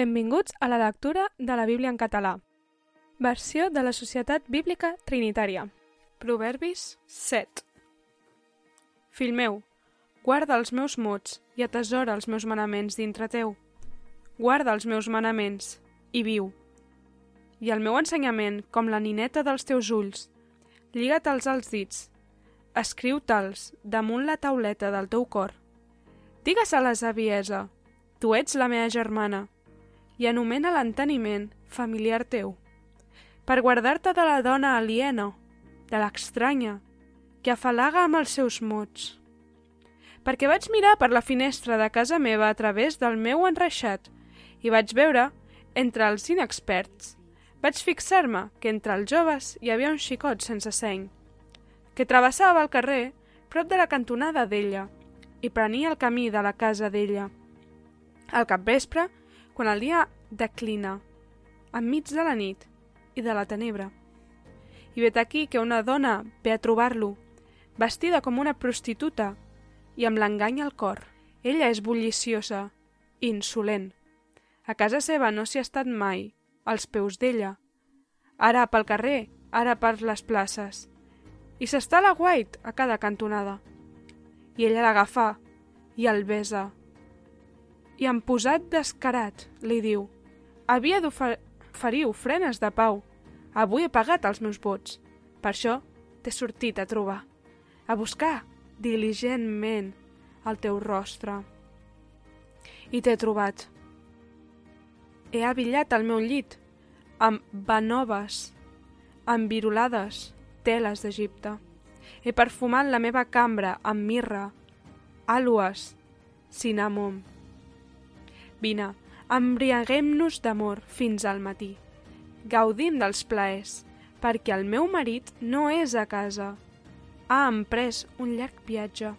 Benvinguts a la lectura de la Bíblia en català. Versió de la Societat Bíblica Trinitària. Proverbis 7. Fill meu, guarda els meus mots i atesora els meus manaments dintre teu. Guarda els meus manaments i viu. I el meu ensenyament com la nineta dels teus ulls. Lliga-te'ls als dits. Escriu-te'ls damunt la tauleta del teu cor. Digues a la saviesa, tu ets la meva germana, i anomena l'enteniment familiar teu, per guardar-te de la dona aliena, de l'estranya, que afalaga amb els seus mots. Perquè vaig mirar per la finestra de casa meva a través del meu enreixat i vaig veure, entre els inexperts, vaig fixar-me que entre els joves hi havia un xicot sense seny, que travessava el carrer prop de la cantonada d'ella i prenia el camí de la casa d'ella. Al capvespre, quan el dia declina, enmig de la nit i de la tenebra. I vet aquí que una dona ve a trobar-lo, vestida com una prostituta i amb l'engany al cor. Ella és bulliciosa, insolent. A casa seva no s'hi ha estat mai, als peus d'ella. Ara pel carrer, ara per les places. I s'està a la guait a cada cantonada i ella l'agafa i el besa. I amb posat descarat li diu «Havia d'oferir ofrenes de pau. Avui he pagat els meus vots. Per això t'he sortit a trobar, a buscar diligentment el teu rostre. I t'he trobat. He abillat el meu llit amb vanoves, amb virulades, teles d'Egipte he perfumat la meva cambra amb mirra, àlues, cinamom. Vine, embriaguem-nos d'amor fins al matí. Gaudim dels plaers, perquè el meu marit no és a casa. Ha emprès un llarg viatge.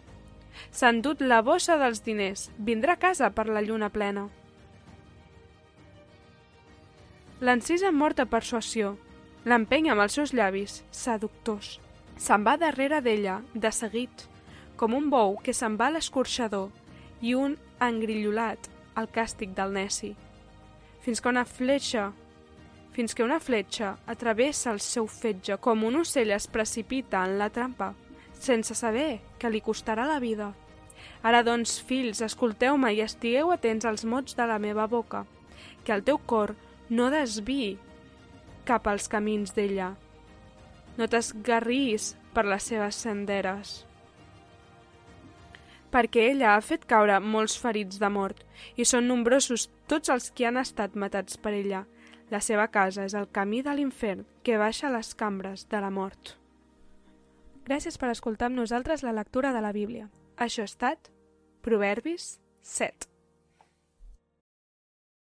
S'ha endut la bossa dels diners, vindrà a casa per la lluna plena. L'encisa morta persuasió, l'empeny amb els seus llavis, seductors. Se'n va darrere d'ella, de seguit, com un bou que se'n va a l'escorxador i un engrillolat al càstig del neci, fins que una fletxa fins que una fletxa atravessa el seu fetge com un ocell es precipita en la trampa, sense saber que li costarà la vida. Ara, doncs, fills, escolteu-me i estigueu atents als mots de la meva boca, que el teu cor no desviï cap als camins d'ella, no t'esgarris per les seves senderes. Perquè ella ha fet caure molts ferits de mort, i són nombrosos tots els que han estat matats per ella. La seva casa és el camí de l'infern que baixa les cambres de la mort. Gràcies per escoltar amb nosaltres la lectura de la Bíblia. Això ha estat Proverbis 7.